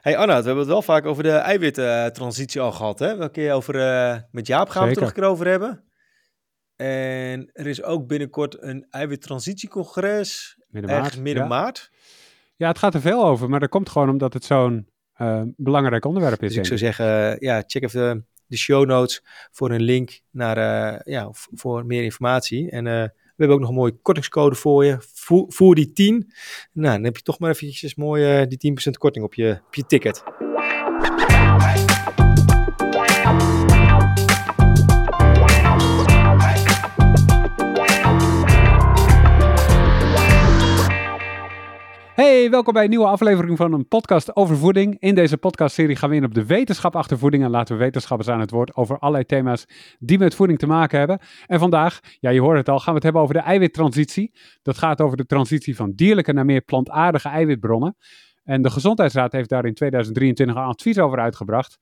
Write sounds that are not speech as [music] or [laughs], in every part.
Hey Anna, we hebben het wel vaak over de eiwittransitie al gehad. Hè? Welke keer over, uh, met Jaap gaan we het terug over hebben. En er is ook binnenkort een eiwittransitiecongres. Midden maart. midden ja. maart. Ja, het gaat er veel over, maar dat komt gewoon omdat het zo'n uh, belangrijk onderwerp is. Dus ik zou zeggen, ja, check even de show notes voor een link naar, uh, ja, voor meer informatie. En hebben ook nog een mooie kortingscode voor je. Voer, die 10. Nou, dan heb je toch maar eventjes mooi uh, die 10% korting op je, op je ticket. Hey, welkom bij een nieuwe aflevering van een podcast over voeding. In deze podcastserie gaan we in op de wetenschap achter voeding en laten we wetenschappers aan het woord over allerlei thema's die met voeding te maken hebben. En vandaag, ja je hoort het al, gaan we het hebben over de eiwittransitie. Dat gaat over de transitie van dierlijke naar meer plantaardige eiwitbronnen. En de Gezondheidsraad heeft daar in 2023 een advies over uitgebracht.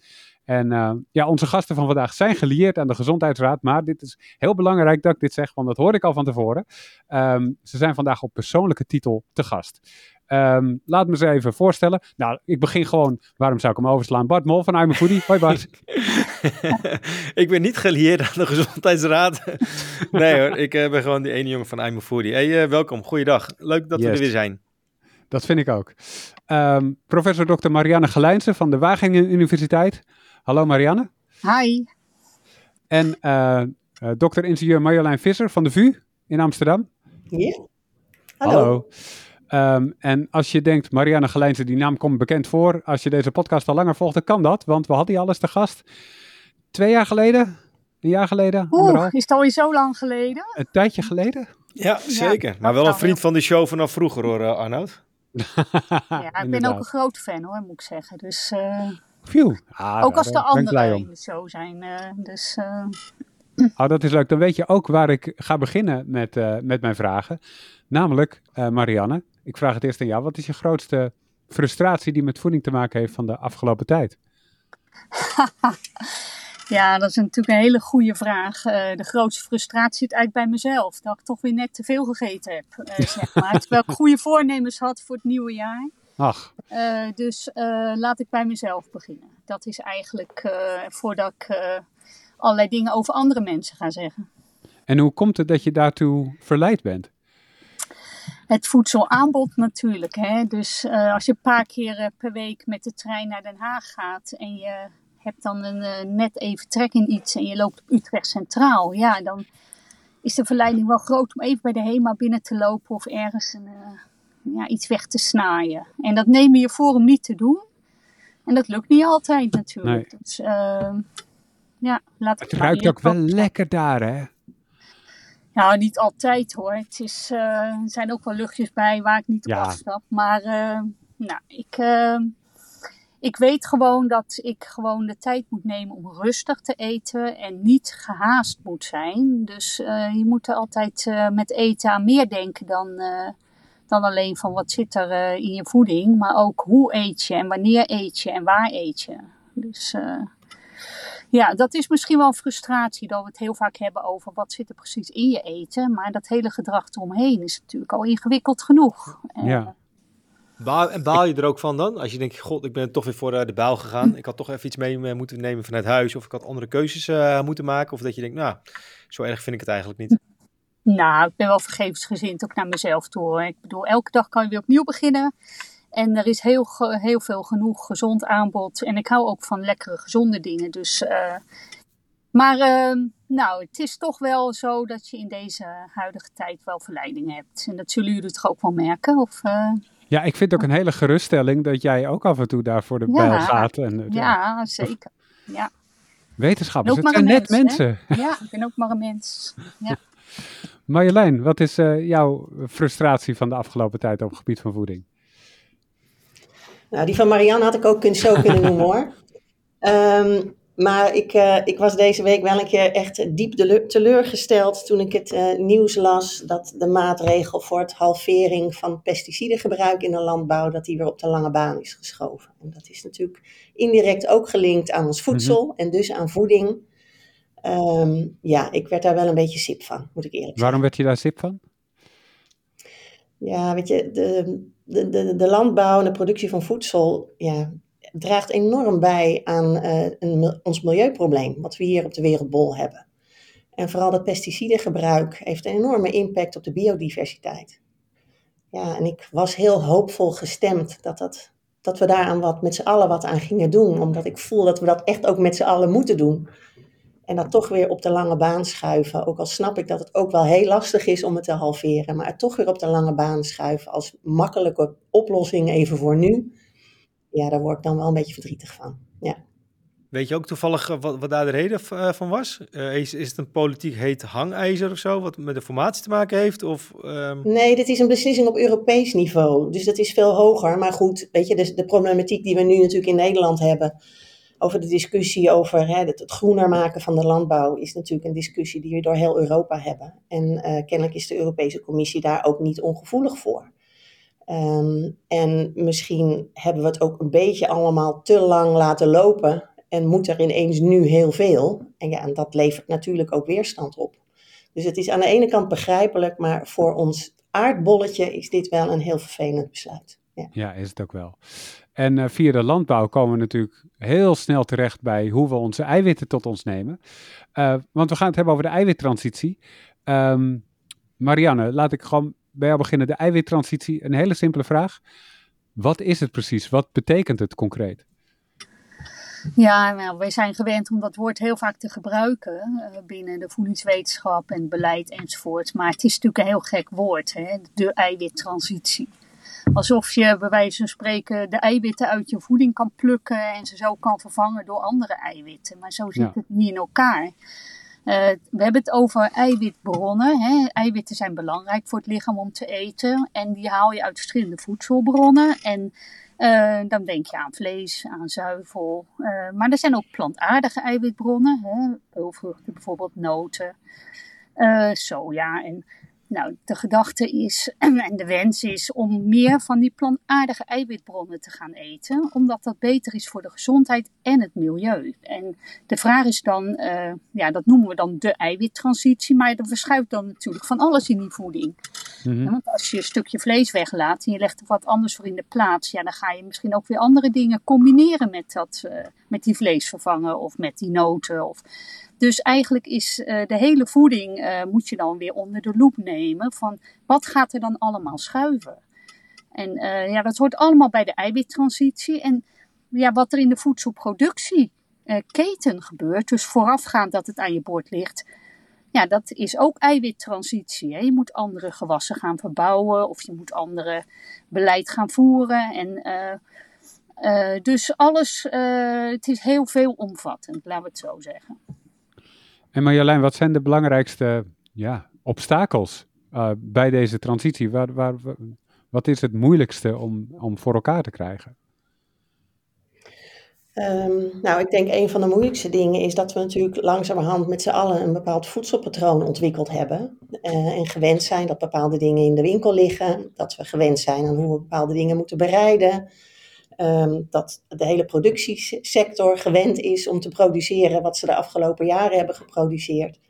En uh, ja, onze gasten van vandaag zijn gelieerd aan de Gezondheidsraad. Maar dit is heel belangrijk dat ik dit zeg, want dat hoorde ik al van tevoren. Um, ze zijn vandaag op persoonlijke titel te gast. Um, laat me ze even voorstellen. Nou, ik begin gewoon, waarom zou ik hem overslaan? Bart Mol van I'm a Foodie. Hoi Bart. [laughs] ik ben niet gelieerd aan de Gezondheidsraad. [laughs] nee hoor, ik uh, ben gewoon die ene jongen van I'm a Foodie. Hey, uh, welkom, goeiedag. Leuk dat yes. we er weer zijn. Dat vind ik ook. Um, professor Dr. Marianne Gelijnsen van de Wageningen Universiteit. Hallo Marianne. Hi. En uh, uh, dokter-ingenieur Marjolein Visser van de VU in Amsterdam. Ja. Hallo. Hallo. Um, en als je denkt, Marianne Gelijnsen, die naam komt bekend voor. Als je deze podcast al langer volgt, dan kan dat. Want we hadden die alles te gast. Twee jaar geleden? Een jaar geleden? Oeh, is het alweer zo lang geleden? Een tijdje geleden? Ja, zeker. Ja, maar wel een vriend van de show vanaf vroeger hoor, uh, Arnoud. [laughs] [laughs] ja, ik ben ook een grote fan hoor, moet ik zeggen. Dus... Uh... Phew. Ah, ook als de anderen show zijn. Uh, dus, uh... oh, dat is leuk. Dan weet je ook waar ik ga beginnen met, uh, met mijn vragen. Namelijk, Marianne, ik vraag het eerst aan jou. Wat is je grootste frustratie die met voeding te maken heeft van de afgelopen tijd? [laughs] ja, dat is natuurlijk een hele goede vraag. de grootste frustratie zit eigenlijk bij mezelf. Dat ik toch weer net te veel gegeten heb, zeg maar. [laughs] Terwijl ik goede voornemens had voor het nieuwe jaar. Ach. Uh, dus uh, laat ik bij mezelf beginnen. Dat is eigenlijk uh, voordat ik allerlei dingen over andere mensen ga zeggen. En hoe komt het dat je daartoe verleid bent? Het voedselaanbod natuurlijk. Hè? Dus als je een paar keer per week met de trein naar Den Haag gaat en je hebt dan een, net even trek in iets en je loopt op Utrecht Centraal, ja, dan is de verleiding wel groot om even bij de HEMA binnen te lopen of ergens een ja, iets weg te snaaien. En dat neem je voor om niet te doen. En dat lukt niet altijd natuurlijk. Nee. Dus uh, ja, laat het ruikt ook wel lekker daar, hè? Nou, niet altijd hoor. Het is, uh, er zijn ook wel luchtjes bij waar ik niet op ja. afstap. Maar uh, nou, ik, ik weet gewoon dat ik gewoon de tijd moet nemen om rustig te eten en niet gehaast moet zijn. Dus je moet er altijd met eten aan meer denken dan dan alleen van wat zit er uh, in je voeding, maar ook hoe eet je en wanneer eet je en waar eet je. Dus uh, ja, dat is misschien wel een frustratie dat we het heel vaak hebben over wat zit er precies in je eten, maar dat hele gedrag eromheen is natuurlijk al ingewikkeld genoeg. Ja. Baal, en baal je er ook van dan? Als je denkt, god, ik ben toch weer voor de baal gegaan. Ik had toch even iets mee moeten nemen vanuit huis. Of ik had andere keuzes uh, moeten maken. Of dat je denkt, nou, zo erg vind ik het eigenlijk niet. Nou, ik ben wel vergevensgezind ook naar mezelf toe. Hoor. Ik bedoel, elke dag kan je weer opnieuw beginnen. En er is heel, heel veel genoeg gezond aanbod. En ik hou ook van lekkere, gezonde dingen. Dus, uh, maar uh, nou, het is toch wel zo dat je in deze huidige tijd wel verleiding hebt. En dat zullen jullie toch ook wel merken? Of, uh... Ja, ik vind het ook een hele geruststelling dat jij ook af en toe daar voor de ja, bijl gaat. En, ja, zeker. Ja. Wetenschappers, het zijn net mens, mensen. Hè? Ja, ik ben ook maar een mens. Ja. Marjolein, wat is uh, jouw frustratie van de afgelopen tijd op het gebied van voeding? Nou, die van Marianne had ik ook zo kunnen noemen hoor. Um, [laughs] maar ik, uh, ik was deze week wel een keer echt diep teleurgesteld toen ik het uh, nieuws las dat de maatregel voor het halvering van pesticidengebruik in de landbouw, dat die weer op de lange baan is geschoven. En dat is natuurlijk indirect ook gelinkt aan ons voedsel mm -hmm. en dus aan voeding. Um, ja, ik werd daar wel een beetje sip van, moet ik eerlijk zeggen. Waarom werd je daar sip van? Ja, weet je, de, de, de, de landbouw en de productie van voedsel, ja, draagt enorm bij aan een, ons milieuprobleem, wat we hier op de wereldbol hebben. En vooral dat pesticidengebruik heeft een enorme impact op de biodiversiteit. Ja, en ik was heel hoopvol gestemd dat, dat, dat we daaraan wat met z'n allen wat aan gingen doen. Omdat ik voel dat we dat echt ook met z'n allen moeten doen. En dat toch weer op de lange baan schuiven. Ook al snap ik dat het ook wel heel lastig is om het te halveren. Maar het toch weer op de lange baan schuiven als makkelijke oplossing even voor nu. Ja, daar word ik dan wel een beetje verdrietig van. Ja. Weet je ook toevallig eh, wat, wat daar de reden eh, van was? Uh, is, is het een politiek heet hangijzer of zo, wat met de formatie te maken heeft? Of, um... Nee, dit is een beslissing op Europees niveau. Dus dat is veel hoger. Maar goed, weet je, de, de problematiek die we nu natuurlijk in Nederland hebben over de discussie over hè, het, het, groener maken van de landbouw is natuurlijk een discussie die we door heel Europa hebben. En uh, kennelijk is de Europese Commissie daar ook niet ongevoelig voor. Um, en misschien hebben we het ook een beetje allemaal te lang laten lopen en moet er ineens nu heel veel. En ja, en dat levert natuurlijk ook weerstand op. Dus het is aan de ene kant begrijpelijk, maar voor ons aardbolletje is dit wel een heel vervelend besluit. Ja, ja is het ook wel. En uh, via de landbouw komen we natuurlijk heel snel terecht bij hoe we onze eiwitten tot ons nemen. Uh, want we gaan het hebben over de eiwittransitie. Um, Marianne, laat ik gewoon bij jou beginnen. De eiwittransitie, een hele simpele vraag. Wat is het precies? Wat betekent het concreet? Ja, nou, wij zijn gewend om dat woord heel vaak te gebruiken uh, binnen de voedingswetenschap en beleid enzovoort. Maar het is natuurlijk een heel gek woord, hè? de eiwittransitie. Alsof je bij wijze van spreken de eiwitten uit je voeding kan plukken en ze zo kan vervangen door andere eiwitten. Maar zo zit het niet in elkaar. Uh, we hebben het over eiwitbronnen. Hè. Eiwitten zijn belangrijk voor het lichaam om te eten. En die haal je uit verschillende voedselbronnen. En uh, dan denk je aan vlees, aan zuivel. Uh, maar er zijn ook plantaardige eiwitbronnen. Hè. Peulvruchten bijvoorbeeld, noten, soja en nou, de gedachte is [clears throat] en de wens is om meer van die plantaardige eiwitbronnen te gaan eten, omdat dat beter is voor de gezondheid en het milieu. En de vraag is dan, uh, ja, dat noemen we dan de eiwittransitie, maar er verschuift dan natuurlijk van alles in die voeding. Mm -hmm. want als je een stukje vlees weglaat en je legt er wat anders voor in de plaats, ja, dan ga je misschien ook weer andere dingen combineren met, dat, uh, met die vleesvervanger of met die noten. Of, dus eigenlijk is uh, de hele voeding, uh, moet je dan weer onder de loep nemen van wat gaat er dan allemaal schuiven. En uh, ja, dat hoort allemaal bij de eiwittransitie. En ja, wat er in de voedselproductieketen gebeurt, dus voorafgaand dat het aan je bord ligt, ja, dat is ook eiwittransitie. Hè? Je moet andere gewassen gaan verbouwen of je moet andere beleid gaan voeren. En dus alles, het is heel veelomvattend, laten we het zo zeggen. En Marjolein, wat zijn de belangrijkste ja, obstakels uh, bij deze transitie? Waar, waar, wat is het moeilijkste om, om voor elkaar te krijgen? Um, nou, ik denk een van de moeilijkste dingen is dat we natuurlijk langzamerhand met z'n allen een bepaald voedselpatroon ontwikkeld hebben. Uh, en gewend zijn dat bepaalde dingen in de winkel liggen. Dat we gewend zijn aan hoe we bepaalde dingen moeten bereiden. Um, dat de hele productiesector gewend is om te produceren wat ze de afgelopen jaren hebben geproduceerd.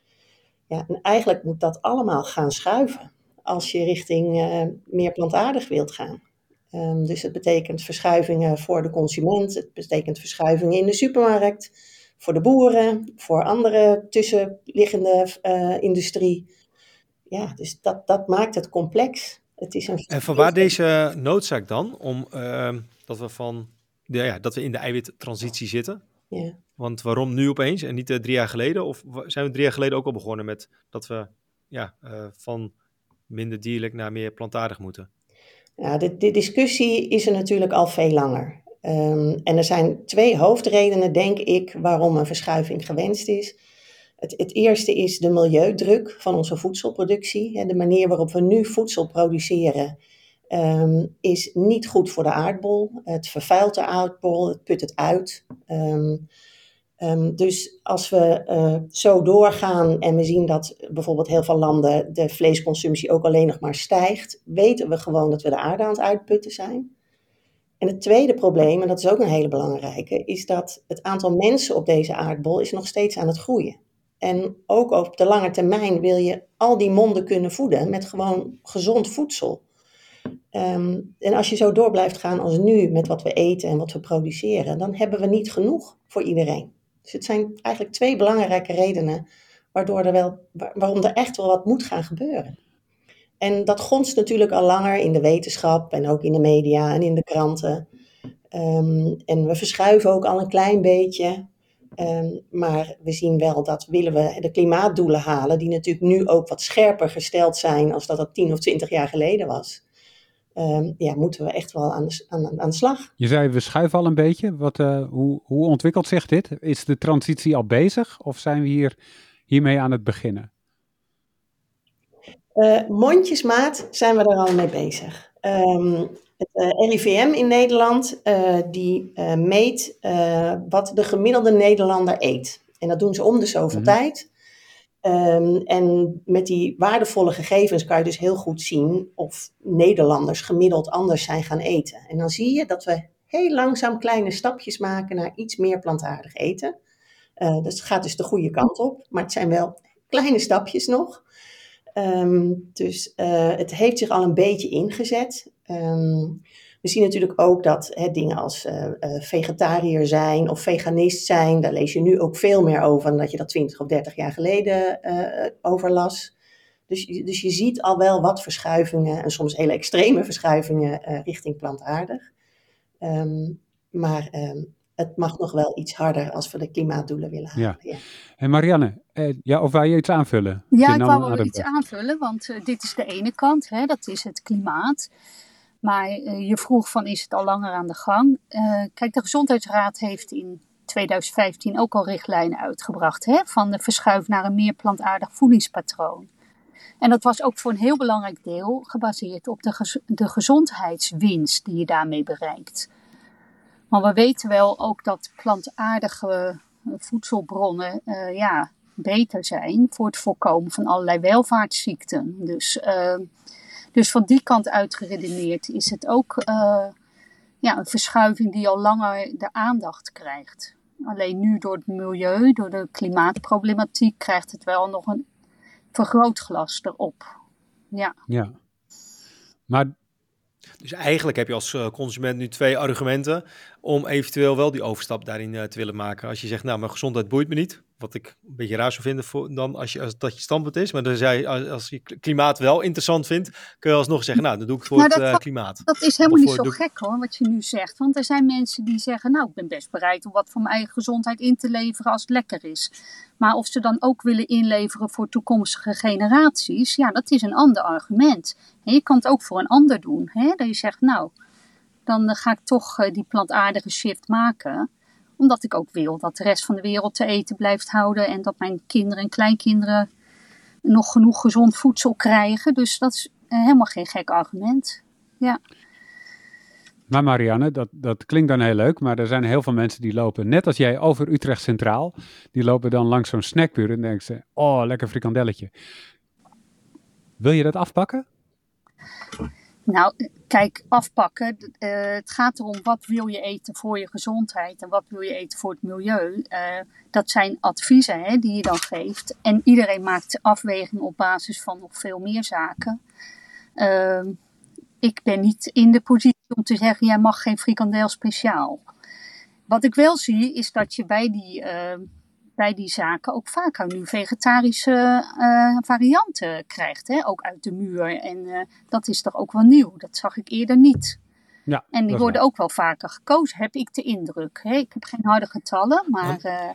Ja, en eigenlijk moet dat allemaal gaan schuiven als je richting uh, meer plantaardig wilt gaan. Um, dus het betekent verschuivingen voor de consument, het betekent verschuivingen in de supermarkt, voor de boeren, voor andere tussenliggende uh, industrie. Ja, dus dat, dat maakt het complex. Het is een en vanwaar deze noodzaak dan om uh, dat we van de, ja, dat we in de eiwittransitie zitten? Ja. Want waarom nu opeens en niet uh, drie jaar geleden? Of zijn we drie jaar geleden ook al begonnen met dat we ja, uh, van minder dierlijk naar meer plantaardig moeten? Ja, de, de discussie is er natuurlijk al veel langer. Um, en er zijn twee hoofdredenen, denk ik, waarom een verschuiving gewenst is. Het, eerste is de milieudruk van onze voedselproductie. De manier waarop we nu voedsel produceren um, is niet goed voor de aardbol. Het vervuilt de aardbol, het put het uit. Um, um, dus als we uh, zo doorgaan en we zien dat bijvoorbeeld heel veel landen de vleesconsumptie ook alleen nog maar stijgt, weten we gewoon dat we de aarde aan het uitputten zijn. En het tweede probleem, en dat is ook een hele belangrijke, is dat het aantal mensen op deze aardbol is nog steeds aan het groeien. En ook op de lange termijn wil je al die monden kunnen voeden met gewoon gezond voedsel. Ehm, en als je zo door blijft gaan als nu met wat we eten en wat we produceren, dan hebben we niet genoeg voor iedereen. Dus het zijn eigenlijk twee belangrijke redenen waardoor er wel, waarom er echt wel wat moet gaan gebeuren. En dat gonst natuurlijk al langer in de wetenschap en ook in de media en in de kranten. Ehm, en we verschuiven ook al een klein beetje. Ehm, maar we zien wel dat willen we de klimaatdoelen halen, die natuurlijk nu ook wat scherper gesteld zijn als dat dat 10 of 20 jaar geleden was. Um, ja, moeten we echt wel aan de, aan, aan de slag. Je zei we schuiven al een beetje. Wat, uh, hoe, hoe ontwikkelt zich dit? Is de transitie al bezig of zijn we hier, hiermee aan het beginnen? Uh, mondjesmaat zijn we er al mee bezig. Um, het uh, eh, RIVM in Nederland uh, die meet wat de gemiddelde Nederlander eet. En dat doen ze om de zoveel mm -hmm. tijd. Um, en met die waardevolle gegevens kan je dus heel goed zien of Nederlanders gemiddeld anders zijn gaan eten. En dan zie je dat we heel langzaam kleine stapjes maken naar iets meer plantaardig eten. Uh, het gaat dus de goede kant op, maar het zijn wel kleine stapjes nog. Um, dus uh, het heeft zich al een beetje ingezet. Um, we zien natuurlijk ook dat hè, dingen als uh, uh, vegetariër zijn of veganist zijn, daar lees je nu ook veel meer over dan dat je dat 20 of 30 jaar geleden uh, over las. Dus, dus je ziet al wel wat verschuivingen en soms hele extreme verschuivingen richting plantaardig. Um, maar um, het mag nog wel iets harder als we de klimaatdoelen willen halen. Ja. ja. En Marianne, eh, ja, of wou je iets aanvullen? Ja, ik wou wel iets aanvullen, want uh, dit is de ene kant, hè, dat is het klimaat. Maar uh, je vroeg van is het al langer aan de gang? Uh, kijk, de Gezondheidsraad heeft in 2015 ook al richtlijnen uitgebracht hè, van de verschuif naar een meer plantaardig voedingspatroon. En dat was ook voor een heel belangrijk deel gebaseerd op de, de gezondheidswinst die je daarmee bereikt. Maar we weten wel ook dat plantaardige voedselbronnen uh, ja, beter zijn voor het voorkomen van allerlei welvaartsziekten. Dus dus van die kant uit geredeneerd is het ook uh, ja, een verschuiving die al langer de aandacht krijgt. Alleen nu door het milieu, door de klimaatproblematiek, krijgt het wel nog een vergrootglas erop. Ja. ja. Maar dus eigenlijk heb je als eh, consument nu twee argumenten om eventueel wel die overstap daarin uh, te willen maken. Als je zegt, nou, mijn gezondheid boeit me niet, wat ik een beetje raar zou vinden voor, dan als, je, als dat je standpunt is. Maar dan zei, als, als je klimaat wel interessant vindt, kun je alsnog zeggen, nou, dan doe ik het voor nou, het uh, klimaat. Dat is helemaal niet zo gek hoor, wat je nu zegt. Want er zijn mensen die zeggen, nou, ik ben best bereid om wat voor mijn eigen gezondheid in te leveren als het lekker is. Maar of ze dan ook willen inleveren voor toekomstige generaties, ja, dat is een ander argument. En je kan het ook voor een ander doen. Hè? Dat je zegt, nou, dan ga ik toch uh, die plantaardige shift maken omdat ik ook wil dat de rest van de wereld te eten blijft houden. En dat mijn kinderen en kleinkinderen nog genoeg gezond voedsel krijgen. Dus dat is helemaal geen gek argument. Ja. Maar Marianne, dat, dat klinkt dan heel leuk, maar er zijn heel veel mensen die lopen, net als jij, over Utrecht Centraal. Die lopen dan langs zo'n snackpuur en denken ze, oh, lekker frikandelletje. Wil je dat afpakken? Nou, kijk, afpakken. Uh, het gaat erom wat wil je eten voor je gezondheid en wat wil je eten voor het milieu. Uh, dat zijn adviezen hè, die je dan geeft. En iedereen maakt afweging op basis van nog veel meer zaken. Uh, ik ben niet in de positie om te zeggen, jij mag geen frikandel speciaal. Wat ik wel zie, is dat je bij die bij die zaken ook vaker nu vegetarische uh, varianten krijgt. Hè? Ook uit de muur. En uh, dat is toch ook wel nieuw. Dat zag ik eerder niet. Ja, en die worden ook wel vaker gekozen, heb ik de indruk. Hè? Ik heb geen harde getallen, maar... Uh,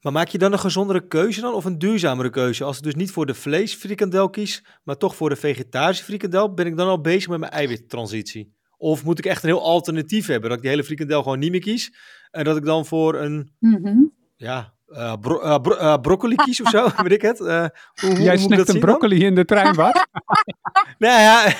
maar maak je dan een gezondere keuze dan of een duurzamere keuze? Als ik dus niet voor de vleesfrikandel kies, maar toch voor de vegetarische frikandel, ben ik dan al bezig met mijn eiwittransitie? Of moet ik echt een heel alternatief hebben, dat ik die hele frikandel gewoon niet meer kies en dat ik dan voor een mm -hmm ja, uh, bro uh, bro uh, broccoli kies of zo, [laughs] weet ik het. hoe, Jij snijdt een broccoli dan? in de trein, wat? [laughs] [laughs] nou ja,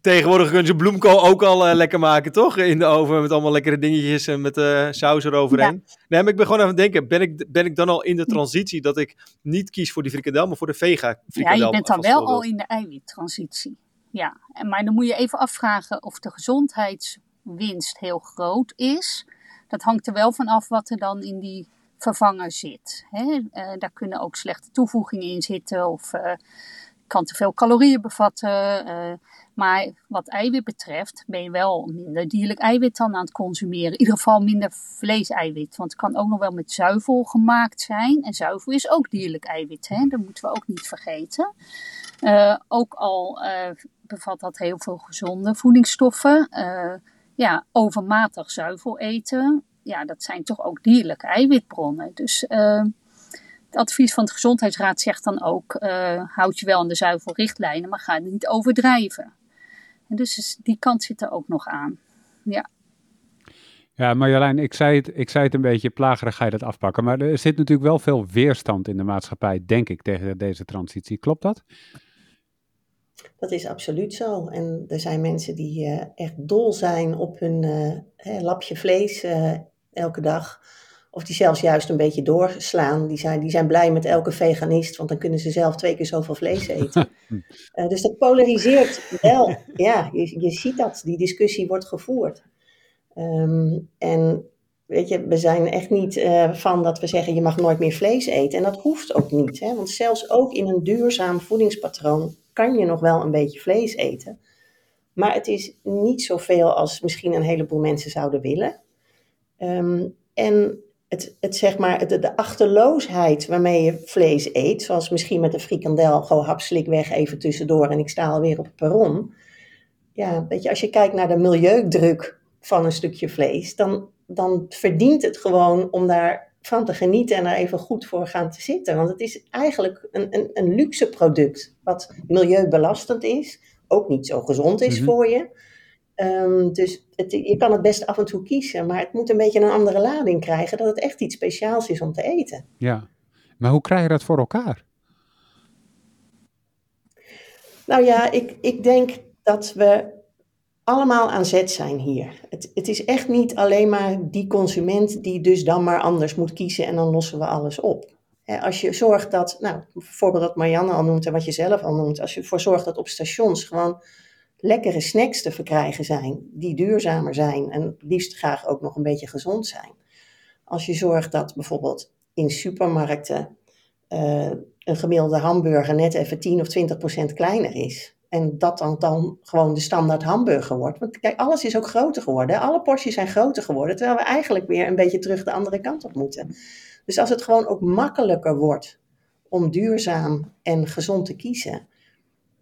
tegenwoordig kunnen ze bloemkool ook al lekker maken, toch? In de oven met allemaal lekkere dingetjes en met saus eroverheen. Ja. Nee, maar ik ben gewoon even aan het denken, ben ik, ben ik dan al in de transitie dat ik niet kies voor die frikandel, maar voor de vega frikandel? Ja, je bent dan wel al in de eiwittransitie. Ja, maar dan moet je even afvragen of de gezondheidswinst heel groot is. Dat hangt er wel van af wat er dan in die vervanger zit. Hè? Uh, daar kunnen ook slechte toevoegingen in zitten of uh, kan te veel calorieën bevatten. Uh, Maar wat eiwit betreft ben je wel minder dierlijk eiwit dan aan het consumeren. In ieder geval minder vleeseiwit. Want het kan ook nog wel met zuivel gemaakt zijn. En zuivel is ook dierlijk eiwit. Hè? Dat moeten we ook niet vergeten. Ook al bevat dat heel veel gezonde voedingsstoffen. Ja, overmatig zuivel eten. Ja, dat zijn toch ook dierlijke eiwitbronnen. Dus het advies van de Gezondheidsraad zegt dan ook: houd je wel aan de zuivelrichtlijnen, maar ga het niet overdrijven. En dus die kant zit er ook nog aan. Ja. Ja, Marjolein, ik zei, het, ik zei het een beetje plagerig, ga je dat afpakken. Maar er zit natuurlijk wel veel weerstand in de maatschappij, denk ik, tegen deze transitie. Klopt dat? Dat is absoluut zo. En er zijn mensen die uh, echt dol zijn op hun uh, lapje vlees uh, elke dag. Of die zelfs juist een beetje doorslaan. Die zijn, die zijn blij met elke veganist, want dan kunnen ze zelf twee keer zoveel vlees eten. uh, [laughs] dus dat polariseert wel. Ja, je, je ziet dat. Die discussie wordt gevoerd. Um, en weet je, we zijn echt niet uh, van dat we zeggen je mag nooit meer vlees eten. En dat hoeft ook niet. Hè? Want zelfs ook in een duurzaam voedingspatroon kan je nog wel een beetje vlees eten. Maar het is niet zoveel als misschien een heleboel mensen zouden willen. Um, en het, het, zeg maar, de, de achterloosheid waarmee je vlees eet, zoals misschien met een frikandel, gewoon hapslik weg even tussendoor en ik sta alweer op het perron. Ja, weet je, als je kijkt naar de milieudruk van een stukje vlees, dan, dan verdient het gewoon om daar van te genieten en er even goed voor gaan te zitten. Want het is eigenlijk een, een, een luxe product, wat milieubelastend is, ook niet zo gezond is mhm. voor je. Um, dus het, je kan het best af en toe kiezen, maar het moet een beetje een andere lading krijgen, dat het echt iets speciaals is om te eten. Ja, maar hoe krijg je dat voor elkaar? Nou ja, ik, ik denk dat we allemaal aan zet zijn hier. Het, het is echt niet alleen maar die consument die dus dan maar anders moet kiezen en dan lossen we alles op. Als je zorgt dat, nou, bijvoorbeeld wat Marianne al noemt en wat je zelf al noemt, als je ervoor zorgt dat op stations gewoon lekkere snacks te verkrijgen zijn, die duurzamer zijn en liefst graag ook nog een beetje gezond zijn. Als je zorgt dat bijvoorbeeld in supermarkten uh, een gemiddelde hamburger net even 10 of 20 procent kleiner is. En dat dan, dan gewoon de standaard hamburger wordt. Want kijk, alles is ook groter geworden. Alle porties zijn groter geworden. Terwijl we eigenlijk weer een beetje terug de andere kant op moeten. Dus als het gewoon ook makkelijker wordt om duurzaam en gezond te kiezen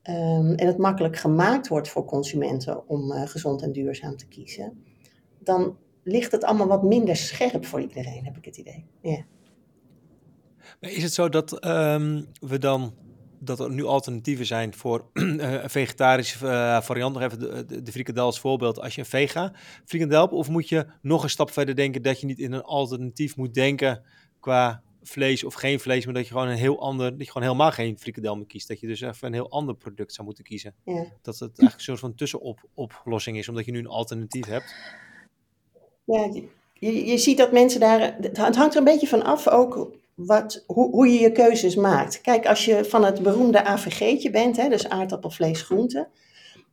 um, en het makkelijk gemaakt wordt voor consumenten om uh, gezond en duurzaam te kiezen, dan ligt het allemaal wat minder scherp voor iedereen, heb ik het idee. Maar is het zo dat um, we dan dat er nu alternatieven zijn voor [clears throat] een vegetarische uh, variant. Nog even de, de, als voorbeeld. Als je een vega frikandel of moet je nog een stap verder denken dat je niet in een alternatief moet denken qua vlees of geen vlees, maar dat je gewoon een heel ander, dat je gewoon helemaal geen frikandel meer kiest. Dat je dus even een heel ander product zou moeten kiezen. Ja. Dat het eigenlijk een soort van tussenoplossing is, omdat je nu een alternatief hebt. Ja, je, je ziet dat mensen daar, het hangt er een beetje van af ook wat, hoe, hoe je je keuzes maakt. Kijk, als je van het beroemde AVG'tje bent, hè, dus aardappel, vlees, groente,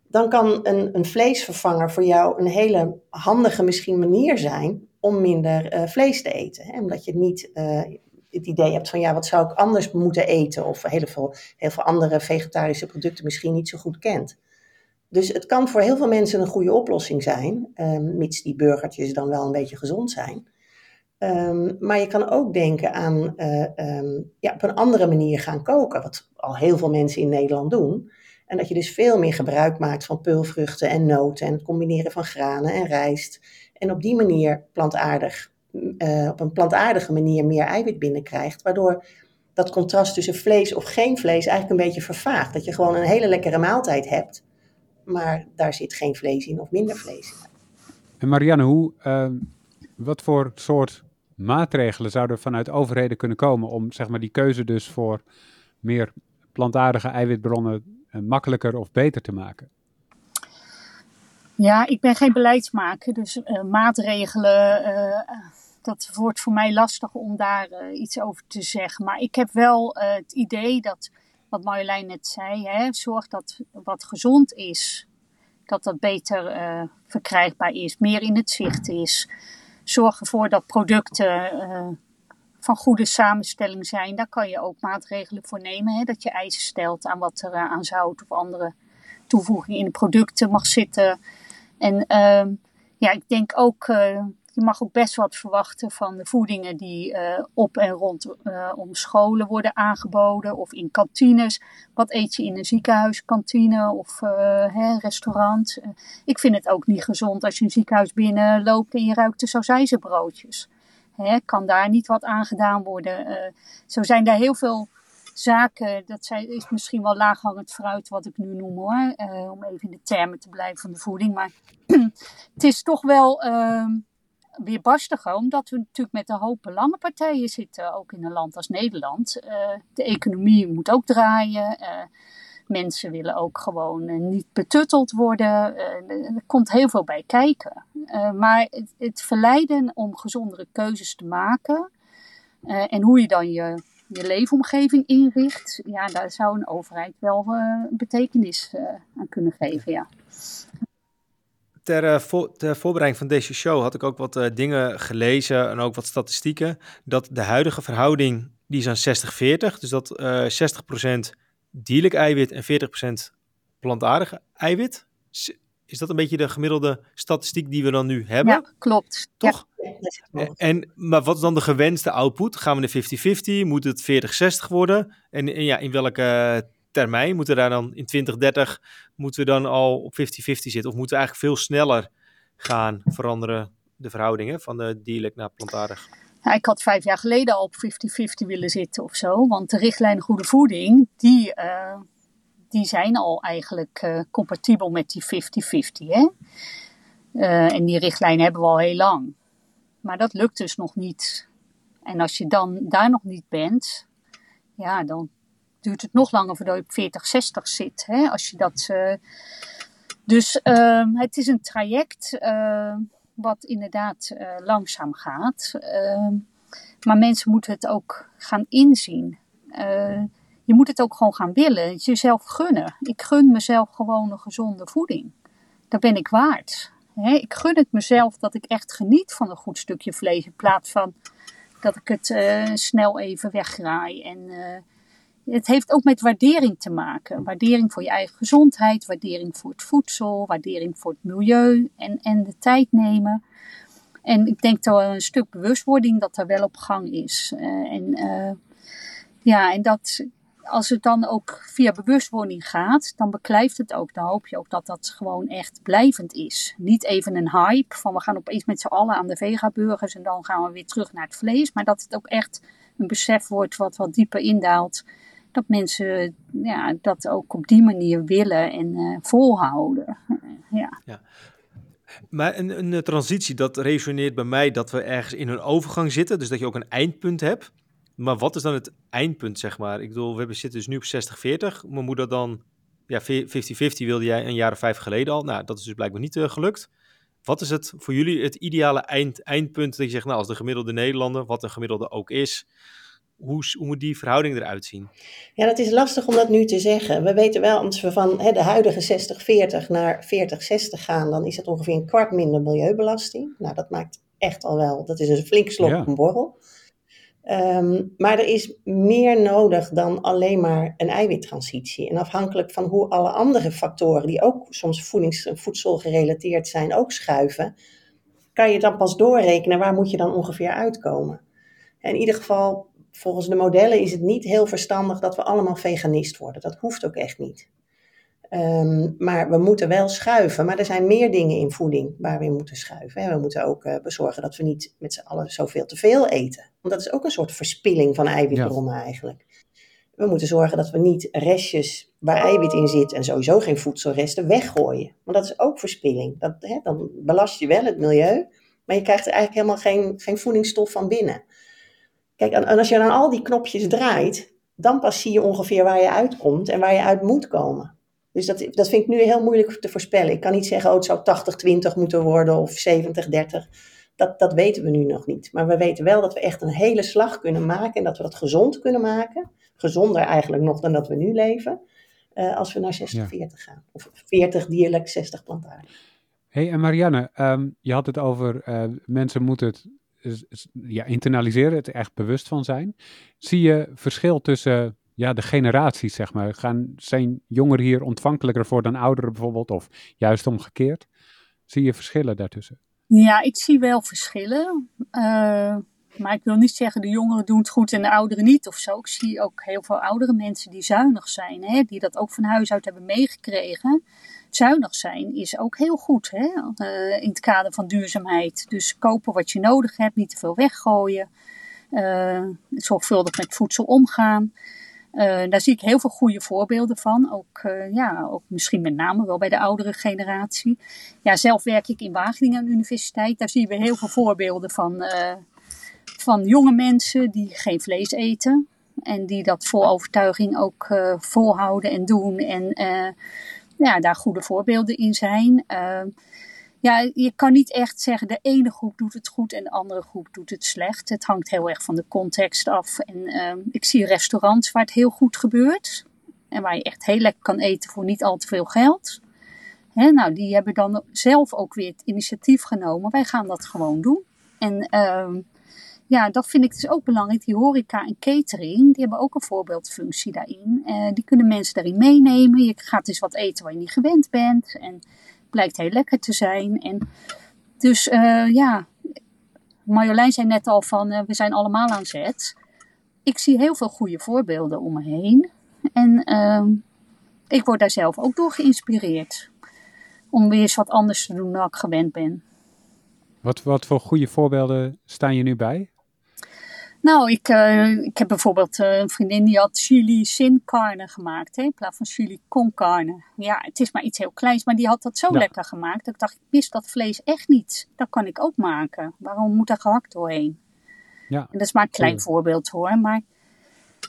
dan kan een, een vleesvervanger voor jou een hele handige misschien manier zijn om minder uh, vlees te eten. Hè? Omdat je niet uh, het idee hebt van ja, wat zou ik anders moeten eten? Of heel veel, heel veel andere vegetarische producten misschien niet zo goed kent. Dus het kan voor heel veel mensen een goede oplossing zijn, um, mits die burgertjes dan wel een beetje gezond zijn. Um, maar je kan ook denken aan uh, um, ja, op een andere manier gaan koken, wat al heel veel mensen in Nederland doen. En dat je dus veel meer gebruik maakt van peulvruchten en noten en het combineren van granen en rijst. En op die manier plantaardig uh, op een plantaardige manier meer eiwit binnenkrijgt. Waardoor dat contrast tussen vlees of geen vlees eigenlijk een beetje vervaagt. Dat je gewoon een hele lekkere maaltijd hebt, maar daar zit geen vlees in of minder vlees in. En Marianne, hoe, uh, wat voor soort maatregelen zouden vanuit overheden kunnen komen om zeg maar, die keuze dus voor meer plantaardige eiwitbronnen uh, makkelijker of beter te maken? Ja, ik ben geen beleidsmaker, dus uh, maatregelen dat wordt voor mij lastig om daar uh, iets over te zeggen. Maar ik heb wel uh, het idee dat, wat Marjolein net zei, hè, zorg dat wat gezond is, dat dat beter uh, verkrijgbaar is, meer in het zicht is. Zorg ervoor dat producten van goede samenstelling zijn. Daar kan je ook maatregelen voor nemen. Hè, dat je eisen stelt aan wat er aan zout of andere toevoeging in de producten mag zitten. En ehm, ja, ik denk ook, je mag ook best wat verwachten van de voedingen die op en rondom om scholen worden aangeboden of in kantines. Wat eet je in een ziekenhuiskantine of hè, restaurant? ik vind het ook niet gezond als je een ziekenhuis binnenloopt en je ruikt de sausijzenbroodjes. Hè, kan daar niet wat aan gedaan worden? Zo zijn er heel veel zaken. Dat zijn, is misschien wel laaghangend fruit wat ik nu noem hoor. Om even in de termen te blijven van de voeding. Maar [clears throat] het is toch wel uh, weer barstiger. Omdat we natuurlijk met een hoop belangenpartijen zitten. Ook in een land als Nederland. Uh, de economie moet ook draaien. Mensen willen ook gewoon uh, niet betutteld worden. Er komt heel veel bij kijken. Maar het, het, verleiden om gezondere keuzes te maken. en hoe je dan je, je leefomgeving inricht. Ja, daar zou een overheid wel betekenis aan kunnen geven. Ja. Ter, voor, ter, voorbereiding van deze show had ik ook wat dingen gelezen en ook wat statistieken. Dat de huidige verhouding, die is aan 60-40. Dus dat 60% dierlijk eiwit en 40% plantaardig eiwit. Is dat een beetje de gemiddelde statistiek die we dan nu hebben? Ja, klopt. Toch? Ja. En, maar wat is dan de gewenste output? Gaan we naar 50-50? Moet het 40-60 worden? En, en, ja, in welke termijn? Moeten we daar dan in 2030 moeten we dan al op 50-50 zitten? Of moeten we eigenlijk veel sneller gaan veranderen de verhoudingen van de dierlijk naar plantaardig? Ja, ik had vijf jaar geleden al op 50-50 willen zitten of zo. Want de richtlijnen goede voeding, die, uh, die zijn al eigenlijk uh, compatibel met die 50-50. Hè? Uh, en die richtlijnen hebben we al heel lang. Maar dat lukt dus nog niet. En als je dan daar nog niet bent, ja, dan duurt het nog langer voordat je op 40-60 zit. Hè? Als je dat, dus het is een traject wat inderdaad uh, langzaam gaat. Uh, maar mensen moeten het ook gaan inzien. Je moet het ook gewoon gaan willen. Jezelf gunnen. Ik gun mezelf gewoon een gezonde voeding. Dat ben ik waard. He, ik gun het mezelf dat ik echt geniet van een goed stukje vlees. In plaats van dat ik het snel even weggraai. En het heeft ook met waardering te maken. Waardering voor je eigen gezondheid, waardering voor het voedsel, waardering voor het milieu en, en de tijd nemen. En ik denk dat een stuk bewustwording dat er wel op gang is. Uh, en uh, ja, en dat als het dan ook via bewustwording gaat, dan beklijft het ook. Dan hoop je ook dat dat gewoon echt blijvend is. Niet even een hype van we gaan opeens met z'n allen aan de vegaburgers en dan gaan we weer terug naar het vlees. Maar dat het ook echt een besef wordt wat wat dieper indaalt dat mensen ja, dat ook op die manier willen en uh, volhouden. [laughs] ja. ja. Maar een, een transitie, dat resoneert bij mij dat we ergens in een overgang zitten. Dus dat je ook een eindpunt hebt. Maar wat is dan het eindpunt, zeg maar? Ik bedoel, we zitten dus nu op 60-40. Maar moet dat dan... Ja, 50-50 wilde jij een jaar of vijf geleden al. Nou, dat is dus blijkbaar niet uh, gelukt. Wat is het voor jullie het ideale eind, eindpunt dat je zegt, nou, als de gemiddelde Nederlander, wat een gemiddelde ook is, hoe, hoe moet die verhouding eruit zien? Ja, dat is lastig om dat nu te zeggen. We weten wel, als we van hè, de huidige 60-40 naar 40-60 gaan, dan is het ongeveer een kwart minder milieubelasting. Nou, dat maakt echt al wel, dat is een flink slok ja. een borrel. Um, maar er is meer nodig dan alleen maar een eiwittransitie. En afhankelijk van hoe alle andere factoren, die ook soms voedings- voedsel gerelateerd zijn, ook schuiven, kan je dan pas doorrekenen waar moet je dan ongeveer uitkomen. In ieder geval volgens de modellen is het niet heel verstandig dat we allemaal veganist worden. Dat hoeft ook echt niet. Um, maar we moeten wel schuiven. Maar er zijn meer dingen in voeding waar we in moeten schuiven. We moeten ook uh, bezorgen dat we niet met z'n allen zoveel te veel eten. Want dat is ook een soort verspilling van eiwitbronnen ja. eigenlijk. We moeten zorgen dat we niet restjes waar eiwit in zit en sowieso geen voedselresten weggooien. Want dat is ook verspilling. Dat, hè, dan belast je wel het milieu, maar je krijgt er eigenlijk helemaal geen, geen voedingsstof van binnen. Kijk, en, als je dan al die knopjes draait, dan pas zie je ongeveer waar je uitkomt en waar je uit moet komen. Dus dat, dat vind ik nu heel moeilijk te voorspellen. Ik kan niet zeggen, oh, het zou 80-20 moeten worden of 70-30. Dat, dat weten we nu nog niet. Maar we weten wel dat we echt een hele slag kunnen maken en dat we dat gezond kunnen maken. Gezonder eigenlijk nog dan dat we nu leven. Uh, als we naar 60-40 ja. gaan. Of 40 dierlijk, 60 plantaardig. hey, en Marianne, um, je had het over uh, mensen moeten het ja, internaliseren, het echt bewust van zijn. Zie je verschil tussen ja, de generaties, zeg maar. Gaan, zijn jongeren hier ontvankelijker voor dan ouderen bijvoorbeeld? Of juist omgekeerd? Zie je verschillen daartussen? Ja, ik zie wel verschillen. Uh, maar ik wil niet zeggen de jongeren doen het goed en de ouderen niet of zo. Ik zie ook heel veel oudere mensen die zuinig zijn, hè, die dat ook van huis uit hebben meegekregen. Zuinig zijn is ook heel goed hè, uh, in het kader van duurzaamheid. Dus kopen wat je nodig hebt, niet te veel weggooien. Uh, zorgvuldig met voedsel omgaan. Uh, daar zie ik heel veel goede voorbeelden van. Ook, ja, ook misschien met name wel bij de oudere generatie. Ja, zelf werk ik in Wageningen universiteit. Daar zien we heel veel voorbeelden van, van jonge mensen die geen vlees eten. En die dat vol overtuiging ook volhouden en doen. En ja, daar goede voorbeelden in zijn ja, je kan niet echt zeggen de ene groep doet het goed en de andere groep doet het slecht. Het hangt heel erg van de context af. En ik zie restaurants waar het heel goed gebeurt. En waar je echt heel lekker kan eten voor niet al te veel geld. Hè, nou, die hebben dan zelf ook weer het initiatief genomen. Wij gaan dat gewoon doen. En uh, ja, dat vind ik dus ook belangrijk. Die horeca en catering, die hebben ook een voorbeeldfunctie daarin. Uh, die kunnen mensen daarin meenemen. Je gaat dus wat eten waar je niet gewend bent. En blijkt heel lekker te zijn. En dus uh, ja, Marjolein zei net al van uh, we zijn allemaal aan zet. Ik zie heel veel goede voorbeelden om me heen. En uh, ik word daar zelf ook door geïnspireerd. Om weer eens wat anders te doen dan ik gewend ben. Wat, wat voor goede voorbeelden staan je nu bij? Nou, ik, uh, ik heb bijvoorbeeld uh, een vriendin die had chili sin carne gemaakt. Hè, in plaats van chili con carne. Ja, het is maar iets heel kleins, maar die had dat zo ja. lekker gemaakt. Dat ik dacht, ik mis dat vlees echt niet. Dat kan ik ook maken. Waarom moet er gehakt doorheen? Ja. En dat is maar een klein ja. voorbeeld hoor. Maar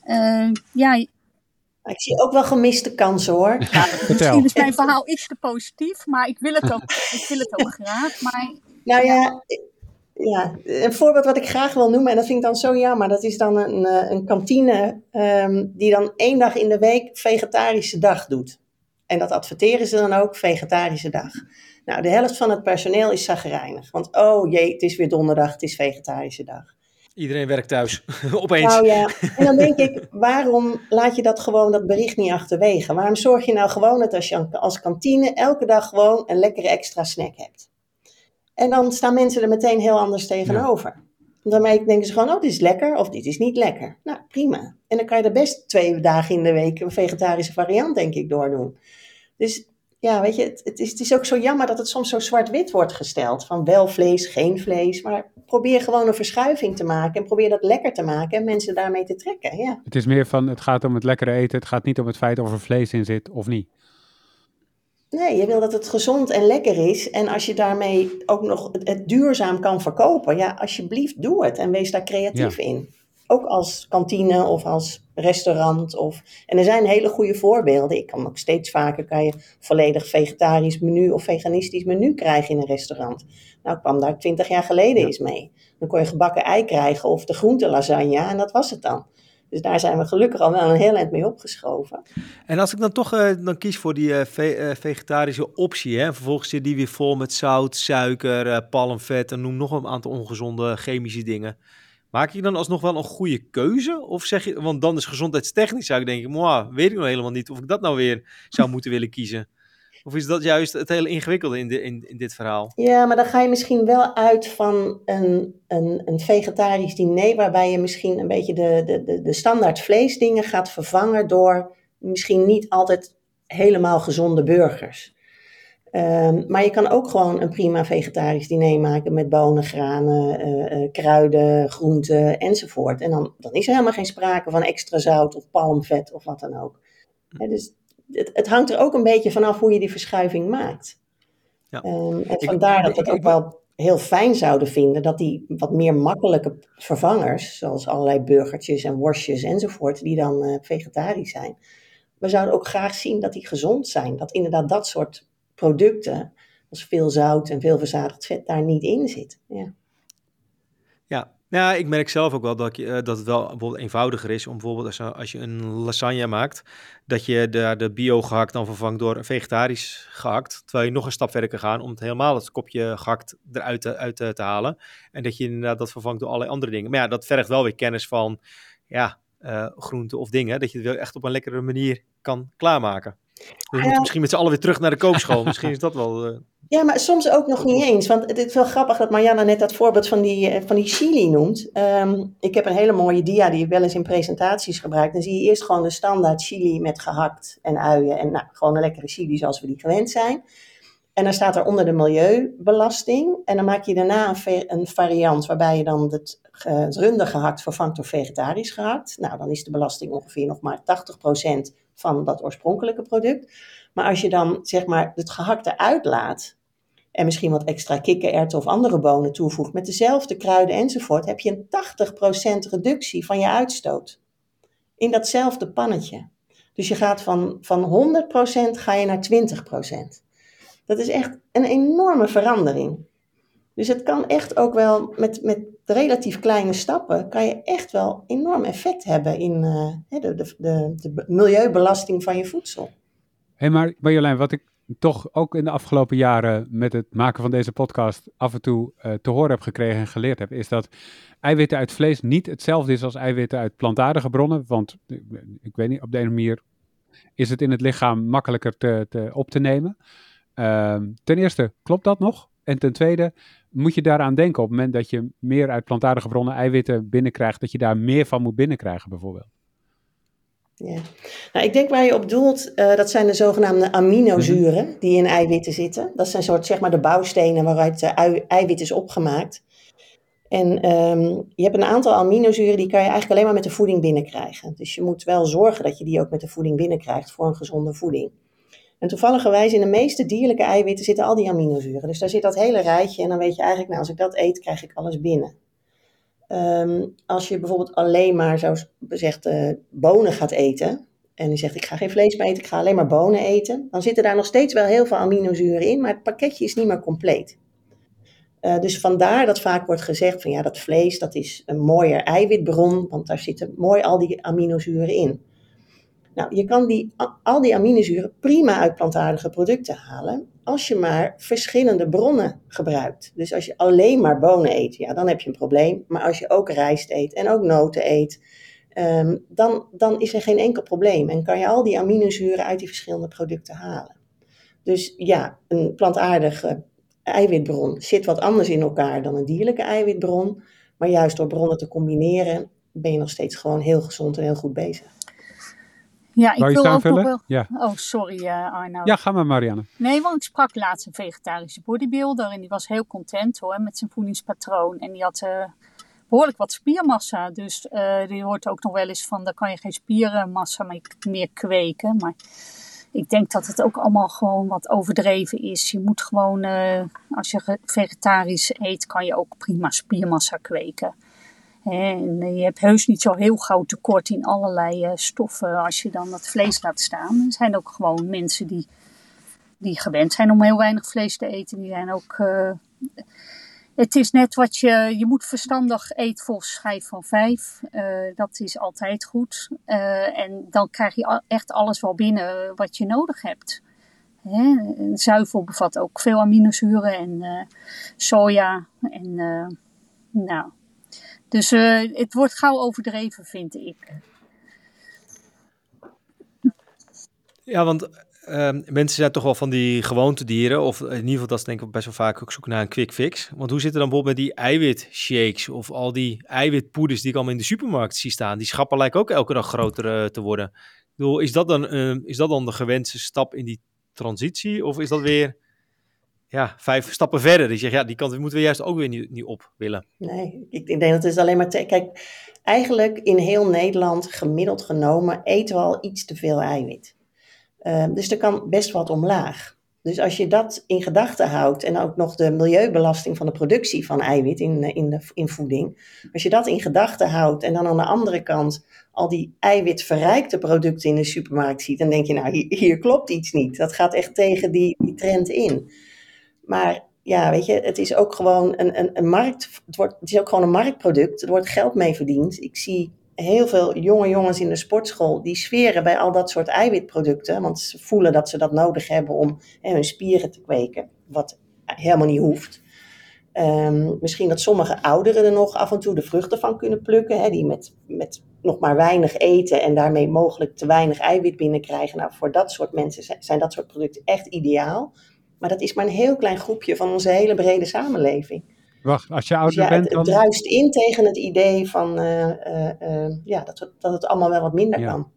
uh, ja, ik zie ook wel gemiste kansen hoor. [laughs] [laughs] Ja, misschien is mijn verhaal iets te positief, maar ik wil het ook, ik wil het ook graag. Maar, nou ja, ja, een voorbeeld wat ik graag wil noemen, en dat vind ik dan zo jammer, dat is dan een, eh, een kantine um, die dan één dag in de week vegetarische dag doet. En dat adverteren ze dan ook, vegetarische dag. Nou, de helft van het personeel is zagrijnig. Want oh jee, het is weer donderdag, het is vegetarische dag. Iedereen werkt thuis, [laughs] opeens. Nou ja, en dan denk ik, waarom laat je dat gewoon, dat bericht niet achterwege? Waarom zorg je nou gewoon dat als je als kantine elke dag gewoon een lekkere extra snack hebt? En dan staan mensen er meteen heel anders tegenover. Ja. Daarmee denken ze gewoon, oh, dit is lekker of dit is niet lekker. Nou, prima. En dan kan je er best twee dagen in de week een vegetarische variant, denk ik, doordoen. Dus ja, weet je, het, het, is, het is ook zo jammer dat het soms zo zwart-wit wordt gesteld. Van wel vlees, geen vlees. Maar probeer gewoon een verschuiving te maken. En probeer dat lekker te maken en mensen daarmee te trekken. Ja. Het is meer van, het gaat om het lekkere eten. Het gaat niet om het feit of er vlees in zit of niet. Nee, je wil dat het gezond en lekker is. En als je daarmee ook nog het, duurzaam kan verkopen, ja, alsjeblieft doe het en wees daar creatief ja. in. Ook als kantine of als restaurant. Of, en er zijn hele goede voorbeelden. Ik kan ook steeds vaker kan je volledig vegetarisch menu of veganistisch menu krijgen in een restaurant. Nou, ik kwam daar twintig jaar geleden ja. eens mee. Dan kon je gebakken ei krijgen of de groente lasagne en dat was het dan. Dus daar zijn we gelukkig al wel een heel eind mee opgeschoven. En als ik dan toch uh, dan kies voor die ve uh, vegetarische optie, hè, vervolgens zit die weer vol met zout, suiker, palmvet en noem nog een aantal ongezonde chemische dingen. Maak je dan alsnog wel een goede keuze? Of zeg je, want dan is gezondheidstechnisch zou ik denken, weet ik nog helemaal niet of ik dat nou weer zou moeten willen kiezen. Of is dat juist het hele ingewikkelde in, in, in dit verhaal? Ja, maar dan ga je misschien wel uit van een, een, een vegetarisch diner, waarbij je misschien een beetje de, de, de, standaard vleesdingen gaat vervangen door misschien niet altijd helemaal gezonde burgers. Um, maar je kan ook gewoon een prima vegetarisch diner maken met bonen, granen, uh, uh, kruiden, groenten enzovoort. En dan, dan is er helemaal geen sprake van extra zout of palmvet of wat dan ook. Dus het, het, hangt er ook een beetje vanaf hoe je die verschuiving maakt. Ja. Um, en vandaar dat we het ook wel heel fijn zouden vinden dat die wat meer makkelijke vervangers, zoals allerlei burgertjes en worstjes enzovoort, die dan uh, vegetarisch zijn. We zouden ook graag zien dat die gezond zijn. Dat inderdaad dat soort producten, als veel zout en veel verzadigd vet, daar niet in zit. Ja. Ja, ik merk zelf ook wel dat, je, uh, dat het wel bijvoorbeeld eenvoudiger is om bijvoorbeeld als, als je een lasagne maakt, dat je de, de bio gehakt dan vervangt door vegetarisch gehakt. Terwijl je nog een stap verder kan gaan om het helemaal het kopje gehakt eruit te, uit te, halen. En dat je inderdaad dat vervangt door allerlei andere dingen. Maar ja, dat vergt wel weer kennis van, ja, uh, groenten of dingen. Dat je het wel echt op een lekkere manier kan klaarmaken. We moeten misschien met z'n allen weer terug naar de koopschool. misschien is dat wel... Uh... Ja, maar soms ook nog niet eens. Want het is wel grappig dat Marianne net dat voorbeeld van die, eh, van die chili noemt. Um, ik heb een hele mooie dia die ik wel eens in presentaties gebruik. Dan zie je eerst gewoon de standaard chili met gehakt en uien. En nou, gewoon een lekkere chili zoals we die gewend zijn. En dan staat er onder de milieubelasting. En dan maak je daarna een, een variant waarbij je dan het, uh, het runder gehakt vervangt door vegetarisch gehakt. Nou, dan is de belasting ongeveer nog maar 80% van dat oorspronkelijke product. Maar als je dan zeg maar het gehakte uitlaat en misschien wat extra kikkererwten of andere bonen toevoegt met dezelfde kruiden enzovoort, heb je een 80% reductie van je uitstoot. In datzelfde pannetje. Dus je gaat van, van 100% ga je naar 20%. Dat is echt een enorme verandering. Dus het kan echt ook wel met, met relatief kleine stappen, kan je echt wel enorm effect hebben in uh, de, de, de, de, milieubelasting van je voedsel. Hé, hey, maar Marjolein, wat ik toch ook in de afgelopen jaren met het maken van deze podcast af en toe uh, te horen heb gekregen en geleerd heb, is dat eiwitten uit vlees niet hetzelfde is als eiwitten uit plantaardige bronnen. Want eh, ik weet niet, op de ene manier is het in het lichaam makkelijker te, te op te nemen. Ehm, ten eerste, klopt dat nog? En ten tweede, moet je daaraan denken op het moment dat je meer uit plantaardige bronnen eiwitten binnenkrijgt, dat je daar meer van moet binnenkrijgen bijvoorbeeld? Ja. Nou, ik denk waar je op doelt, uh, dat zijn de zogenaamde aminozuren mhm. die in eiwitten zitten. Dat zijn soort, zeg maar, de bouwstenen waaruit de eiwit is opgemaakt. En um, je hebt een aantal aminozuren die kan je eigenlijk alleen maar met de voeding binnenkrijgen. Dus je moet wel zorgen dat je die ook met de voeding binnenkrijgt voor een gezonde voeding. En toevalligerwijs in de meeste dierlijke eiwitten zitten al die aminozuren. Dus daar zit dat hele rijtje en dan weet je eigenlijk, nou als ik dat eet, krijg ik alles binnen. Um, als je bijvoorbeeld alleen maar, zoals gezegd, uh, bonen gaat eten. En je zegt, ik ga geen vlees meer eten, ik ga alleen maar bonen eten. Dan zitten daar nog steeds wel heel veel aminozuren in, maar het pakketje is niet meer compleet. Uh, dus vandaar dat vaak wordt gezegd van ja, dat vlees dat is een mooier eiwitbron, want daar zitten mooi al die aminozuren in. Nou, je kan die, al die aminozuren prima uit plantaardige producten halen, als je maar verschillende bronnen gebruikt. Dus als je alleen maar bonen eet, ja, dan heb je een probleem. Maar als je ook rijst eet en ook noten eet, um, dan, dan is er geen enkel probleem. En kan je al die aminozuren uit die verschillende producten halen. Dus ja, een plantaardige eiwitbron zit wat anders in elkaar dan een dierlijke eiwitbron. Maar juist door bronnen te combineren ben je nog steeds gewoon heel gezond en heel goed bezig. Ja, ik wil ook nog wel... Ja. Oh, sorry uh, Arno. Ja, ga maar Marianne. Nee, want ik sprak laatst een vegetarische bodybuilder en die was heel content hoor met zijn voedingspatroon. En die had uh, behoorlijk wat spiermassa. Dus uh, die hoort ook nog wel eens van, daar kan je geen spiermassa meer kweken. Maar ik denk dat het ook allemaal gewoon wat overdreven is. Je moet gewoon, als je vegetarisch eet, kan je ook prima spiermassa kweken. En je hebt heus niet zo heel gauw tekort in allerlei uh, stoffen als je dan dat vlees laat staan. Er zijn ook gewoon mensen die, die gewend zijn om heel weinig vlees te eten. Die zijn ook. Uh, het is net wat je. Je moet verstandig eten volgens schijf van vijf. Uh, dat is altijd goed. en dan krijg je echt alles wel binnen wat je nodig hebt. Hè? Zuivel bevat ook veel aminozuren en soja. En nou dus uh, het wordt gauw overdreven, vind ik. Ja, want uh, mensen zijn toch wel van die gewoontedieren, of in ieder geval dat ze denk ik best wel vaak ook zoeken naar een quick fix. Want hoe zit het dan bijvoorbeeld met die eiwitshakes of al die eiwitpoeders die ik allemaal in de supermarkt zie staan? Die schappen lijken ook elke dag groter uh, te worden. Ik bedoel, is dat, dan, uh, is dat dan de gewenste stap in die transitie? Of is dat weer ja, vijf stappen verder. Die zegt, ja, die kant moeten we juist ook weer niet, op willen. Nee, ik, denk dat het is alleen maar... Kijk, eigenlijk in heel Nederland, gemiddeld genomen, eten we al iets te veel eiwit. Uh, dus er kan best wat omlaag. Dus als je dat in gedachten houdt en ook nog de milieubelasting van de productie van eiwit in, in, de, in voeding, als je dat in gedachten houdt en dan aan de andere kant al die eiwitverrijkte producten in de supermarkt ziet, dan denk je, nou, hier, hier klopt iets niet. Dat gaat echt tegen die, die trend in. Maar ja, weet je, het is ook gewoon een, een, een markt. Het, wordt, het is ook gewoon een marktproduct. Er wordt geld mee verdiend. Ik zie heel veel jonge jongens in de sportschool die sferen bij al dat soort eiwitproducten. Want ze voelen dat ze dat nodig hebben om hè, hun spieren te kweken. Wat helemaal niet hoeft. Um, misschien dat sommige ouderen er nog af en toe de vruchten van kunnen plukken. Hè, die met, met nog maar weinig eten en daarmee mogelijk te weinig eiwit binnenkrijgen. Nou, voor dat soort mensen zijn dat soort producten echt ideaal. Maar dat is maar een heel klein groepje van onze hele brede samenleving. Wacht, als je ouder Dus ja, bent dan... het druist in tegen het idee van eh, eh, eh, ja, dat, het- dat het allemaal wel wat minder Ja. kan.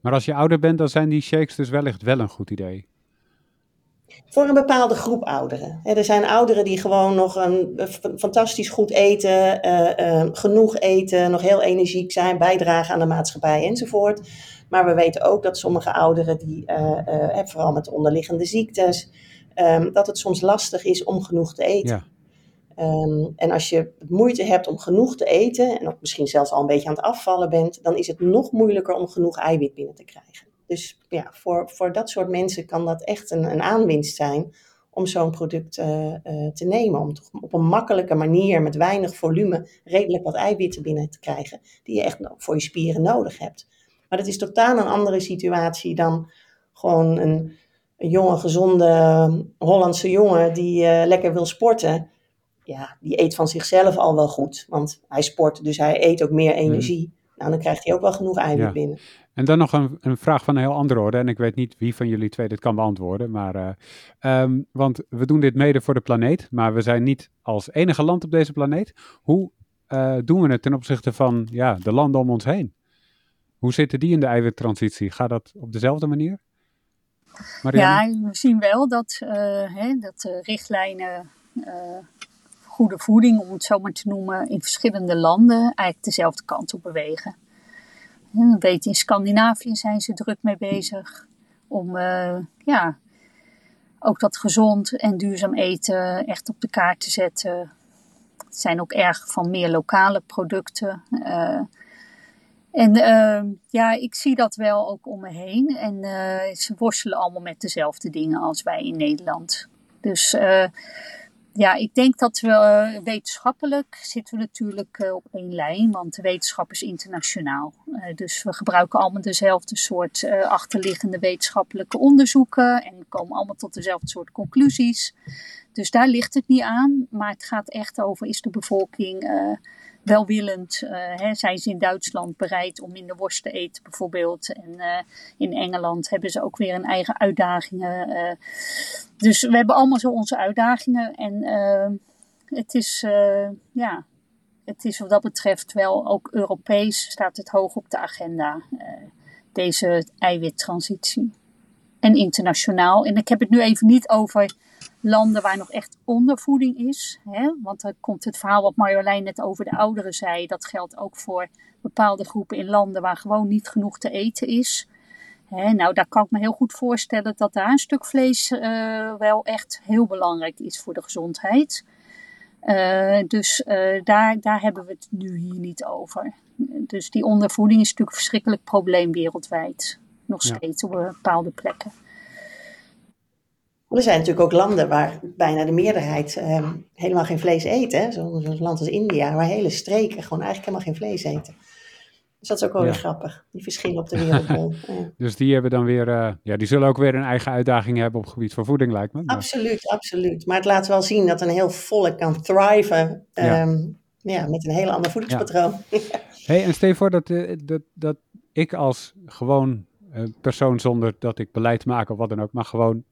Maar als je ouder bent, dan zijn die shakes dus wellicht wel een goed idee. Voor een bepaalde groep ouderen. Er zijn ouderen die gewoon nog een, fantastisch goed eten, genoeg eten, nog heel energiek zijn, bijdragen aan de maatschappij enzovoort. Maar we weten ook dat sommige ouderen, die, vooral met onderliggende ziektes, ehm, dat het soms lastig is om genoeg te eten. Ja. Ehm, en als je moeite hebt om genoeg te eten, en ook misschien zelfs al een beetje aan het afvallen bent, dan is het nog moeilijker om genoeg eiwit binnen te krijgen. Dus ja, voor, voor dat soort mensen kan dat echt een, een aanwinst zijn om zo'n product eh, eh, te nemen. Om toch op een makkelijke manier, met weinig volume, redelijk wat eiwitten binnen te krijgen, die je echt voor je spieren nodig hebt. Maar dat is totaal een andere situatie dan gewoon een, een jonge, gezonde Hollandse jongen die eh, lekker wil sporten ja, die eet van zichzelf al wel goed. Want hij sport, dus hij eet ook meer energie. Nou, dan krijgt hij ook wel genoeg eiwit Ja. binnen. En dan nog een, een vraag van een heel andere orde. En ik weet niet wie van jullie twee dit kan beantwoorden. Maar, eh, ehm, want we doen dit mede voor de planeet. Maar we zijn niet als enige land op deze planeet. Hoe eh, doen we het ten opzichte van ja, de landen om ons heen? Hoe zitten die in de eiwittransitie? Gaat dat op dezelfde manier? Ja, we zien wel dat, eh, hè, dat de richtlijnen eh, goede voeding, om het zo maar te noemen, in verschillende landen eigenlijk dezelfde kant op bewegen. En we weten, in Scandinavië zijn ze druk mee bezig om eh, ja, ook dat gezond en duurzaam eten echt op de kaart te zetten. Ze zijn ook erg van meer lokale producten. eh, en eh, ja, ik zie dat wel ook om me heen. En eh, ze worstelen allemaal met dezelfde dingen als wij in Nederland. Dus eh, ja, ik denk dat we eh, wetenschappelijk zitten natuurlijk op één lijn, want de wetenschap is internationaal. Dus we gebruiken allemaal dezelfde soort achterliggende wetenschappelijke onderzoeken en komen allemaal tot dezelfde soort conclusies. Dus daar ligt het niet aan, maar het gaat echt over is de bevolking welwillend. eh, hè, zijn ze in Duitsland bereid om minder worst te eten bijvoorbeeld. En eh, in Engeland hebben ze ook weer een eigen uitdagingen. eh. dus we hebben allemaal zo onze uitdagingen. En het is, ja, het is wat dat betreft wel ook Europees staat het hoog op de agenda. deze eiwittransitie. En internationaal. En ik heb het nu even niet over landen waar nog echt ondervoeding is. Hè? Want dan komt het verhaal wat Marjolein net over de ouderen zei. Dat geldt ook voor bepaalde groepen in landen waar gewoon niet genoeg te eten is. Hè, nou, daar kan ik me heel goed voorstellen dat daar een stuk vlees eh, wel echt heel belangrijk is voor de gezondheid. Eh, dus eh, daar, daar hebben we het nu hier niet over. Dus die ondervoeding is natuurlijk een verschrikkelijk probleem wereldwijd. Nog Ja. steeds op bepaalde plekken. Er zijn natuurlijk ook landen waar bijna de meerderheid ehm, helemaal geen vlees eet. hè. Zo- Zo'n land als India, waar hele streken gewoon eigenlijk helemaal geen vlees eten. Dus dat is ook wel Ja. weer grappig, die verschillen op de wereldbol. [laughs] Ja. Dus die hebben dan weer, eh, ja, die zullen ook weer een eigen uitdaging hebben op het gebied van voeding, lijkt me. Maar- Absoluut, absoluut. Maar het laat wel zien dat een heel volk kan thriven Ja. ehm, ja, met een heel ander voedingspatroon. [laughs] Hey, en stel je voor dat, eh, dat, dat ik als gewoon eh, persoon zonder dat ik beleid maak of wat dan ook, maar gewoon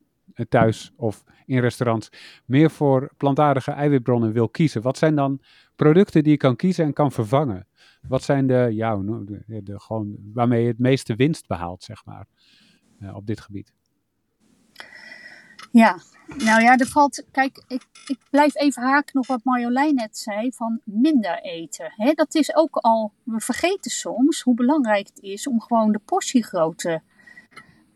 thuis of in restaurants meer voor plantaardige eiwitbronnen wil kiezen. Wat zijn dan producten die je kan kiezen en kan vervangen? Wat zijn de, ja, de, gewoon, waarmee je het meeste winst behaalt, zeg maar, eh, op dit gebied? Ja, nou ja, er valt. Kijk, ik, ik blijf even haken op wat Marjolein net zei: van minder eten. Dat is ook al. We vergeten soms hoe belangrijk het is om gewoon de portiegrootte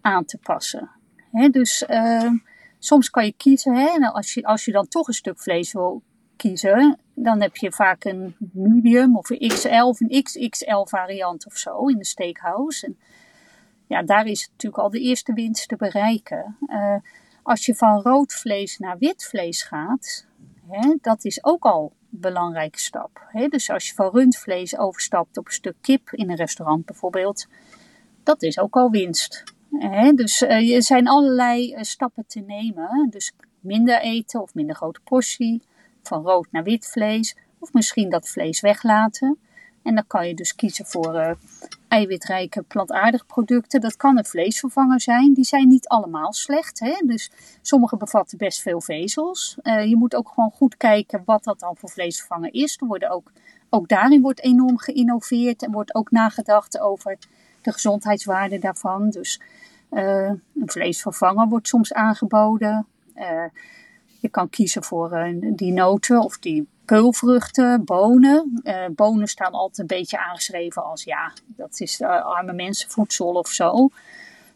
aan te passen. Dus eh, soms kan je kiezen, hè, en als, je, als je dan toch een stuk vlees wil kiezen, dan heb je vaak een medium of een XL of een XXL variant of zo in de steakhouse. En ja, daar is natuurlijk al de eerste winst te bereiken. Eh, als je van rood vlees naar wit vlees gaat, hè, dat is ook al een belangrijke stap. Hè. Dus als je van rundvlees overstapt op een stuk kip in een restaurant bijvoorbeeld, dat is ook al winst. Hè. Dus eh, er zijn allerlei eh, stappen te nemen. Dus minder eten of minder grote portie, van rood naar wit vlees, of misschien dat vlees weglaten. En dan kan je dus kiezen voor eh, eiwitrijke plantaardige producten. Dat kan een vleesvervanger zijn. Die zijn niet allemaal slecht. Hè? Dus sommige bevatten best veel vezels. Je moet ook gewoon goed kijken wat dat dan voor vleesvervanger is. Er worden ook, ook daarin wordt enorm geïnnoveerd en wordt ook nagedacht over de gezondheidswaarde daarvan. Dus uh, een vleesvervanger wordt soms aangeboden. Uh, je kan kiezen voor die noten of die peulvruchten, bonen. Bonen staan altijd een beetje aangeschreven als ja, dat is arme mensenvoedsel of zo.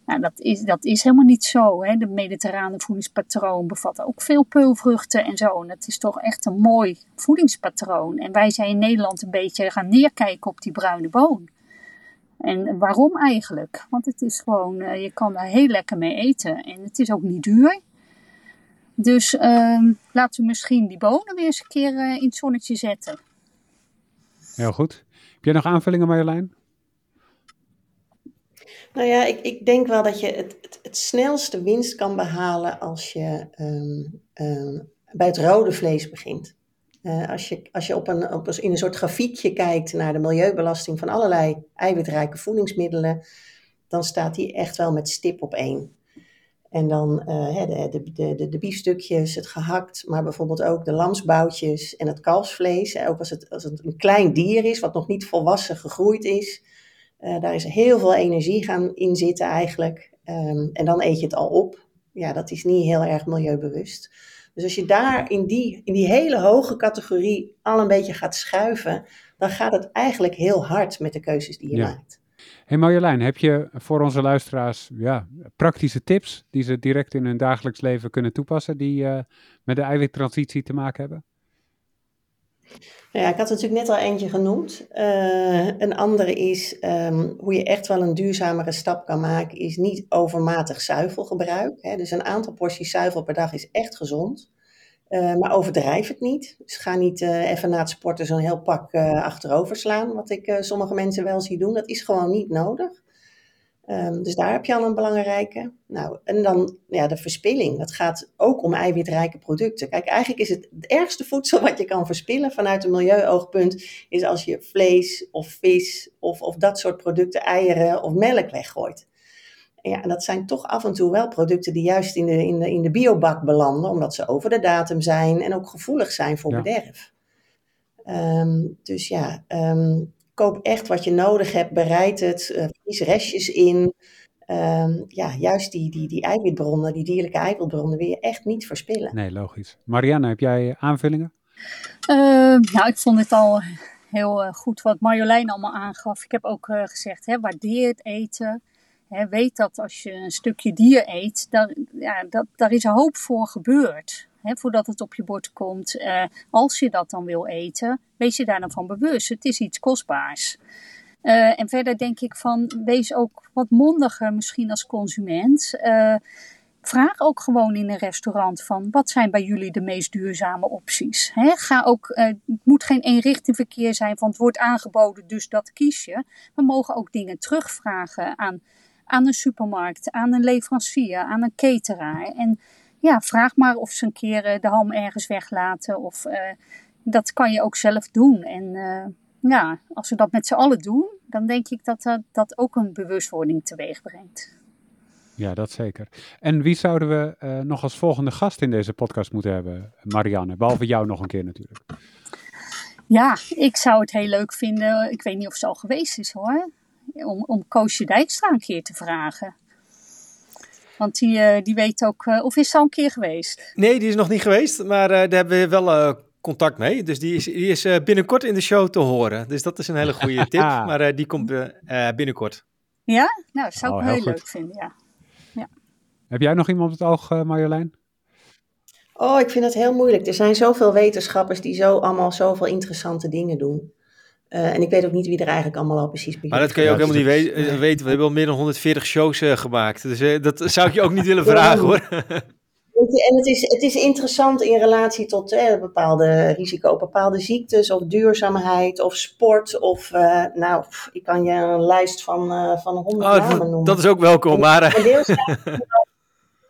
Nou, dat is, dat is helemaal niet zo. Hè. De mediterrane voedingspatroon bevat ook veel peulvruchten en zo. En het is toch echt een mooi voedingspatroon. En wij zijn in Nederland een beetje gaan neerkijken op die bruine boon. En waarom eigenlijk? Want het is gewoon, uh, je kan er heel lekker mee eten. En het is ook niet duur. Dus uh, laten we misschien die bonen weer eens een keer uh, in het zonnetje zetten. Heel goed. Heb jij nog aanvullingen Marjolein? Nou ja, ik, ik denk wel dat je het, het, het snelste winst kan behalen als je um, um, bij het rode vlees begint. Uh, als je, als je op een, een, in een soort grafiekje kijkt naar de milieubelasting van allerlei eiwitrijke voedingsmiddelen, dan staat die echt wel met stip op één. En dan uh, de, de, de, de, biefstukjes, het gehakt, maar bijvoorbeeld ook de lamsboutjes en het kalfsvlees. Ook als het, als een klein dier is, wat nog niet volwassen gegroeid is. Uh, daar is heel veel energie gaan in zitten eigenlijk. Um, en dan eet je het al op. Ja, dat is niet heel erg milieubewust. Dus als je daar in die, in die hele hoge categorie al een beetje gaat schuiven, dan gaat het eigenlijk heel hard met de keuzes die je ja. maakt. Hey Marjolein, heb je voor onze luisteraars ja, praktische tips die ze direct in hun dagelijks leven kunnen toepassen, die uh, met de eiwittransitie te maken hebben? Nou ja, ik had natuurlijk net al eentje genoemd. Uh, een andere is um, hoe je echt wel een duurzamere stap kan maken, is niet overmatig zuivelgebruik. Hè. Dus een aantal porties zuivel per dag is echt gezond. Uh, maar overdrijf het niet. Dus ga niet uh, even na het sporten zo'n heel pak achterover slaan, wat ik sommige mensen wel zie doen. Dat is gewoon niet nodig. Um, dus daar heb je al een belangrijke. Nou, en dan ja, de verspilling. Dat gaat ook om eiwitrijke producten. Kijk, eigenlijk is het het ergste voedsel wat je kan verspillen vanuit een milieuoogpunt, is als je vlees of vis of, of dat soort producten, eieren of melk weggooit. Ja, en dat zijn toch af en toe wel producten die juist in de, in de, in de biobak belanden, omdat ze over de datum zijn en ook gevoelig zijn voor ja. bederf. Um, dus ja, um, koop echt wat je nodig hebt, bereid het, uh, vries restjes in. Um, ja, juist die, die, die eiwitbronnen, die dierlijke eiwitbronnen, wil je echt niet verspillen. Nee, logisch. Marianne, heb jij aanvullingen? Uh, nou, ik vond het al heel uh, goed wat Marjolein allemaal aangaf. Ik heb ook uh, gezegd, hè, waardeer het eten. Hè, weet dat als je een stukje dier eet, daar, ja, dat, daar is een hoop voor gebeurd. Hè, voordat het op je bord komt. Uh, als je dat dan wil eten, wees je daar dan van bewust. Het is iets kostbaars. Uh, en verder denk ik van, wees ook wat mondiger misschien als consument. Uh, vraag ook gewoon in een restaurant van, wat zijn bij jullie de meest duurzame opties? Ga ook, het moet geen eenrichtingverkeer zijn van het wordt aangeboden, dus dat kies je. We mogen ook dingen terugvragen aan aan een supermarkt, aan een leverancier, aan een cateraar. En ja, vraag maar of ze een keer de ham ergens weglaten. Of uh, dat kan je ook zelf doen. En uh, ja, als we dat met z'n allen doen, dan denk ik dat dat, dat ook een bewustwording teweeg brengt. Ja, dat zeker. En wie zouden we uh, nog als volgende gast in deze podcast moeten hebben, Marianne? Behalve jou nog een keer natuurlijk. Ja, ik zou het heel leuk vinden. Ik weet niet of ze al geweest is hoor om, om Koosje Dijkstra een keer te vragen. Want die, uh, die weet ook, uh, of is ze al een keer geweest? Nee, die is nog niet geweest, maar uh, daar hebben we wel contact mee. Dus die is, die is binnenkort in de show te horen. Dus dat is een hele goede [laughs] tip, maar die komt binnenkort. Ja? Nou, dat zou ik oh, heel, heel leuk vinden, ja. ja. Heb jij nog iemand op het oog, Marjolein? Oh, ik vind het heel moeilijk. Er zijn zoveel wetenschappers die zo allemaal zoveel interessante dingen doen. Uh, en ik weet ook niet wie er eigenlijk allemaal al precies bij Maar dat kun je ook helemaal niet we weten. We hebben al meer dan 140 shows uh, gemaakt. Dus dat zou ik je ook niet willen [laughs] vragen hoor. En het is, het is interessant in relatie tot eh, bepaalde risico, bepaalde ziektes of duurzaamheid of sport. Of nou, ik kan je een lijst van, van honderd oh, namen noemen. Dat is ook welkom. Maar, en deels [laughs]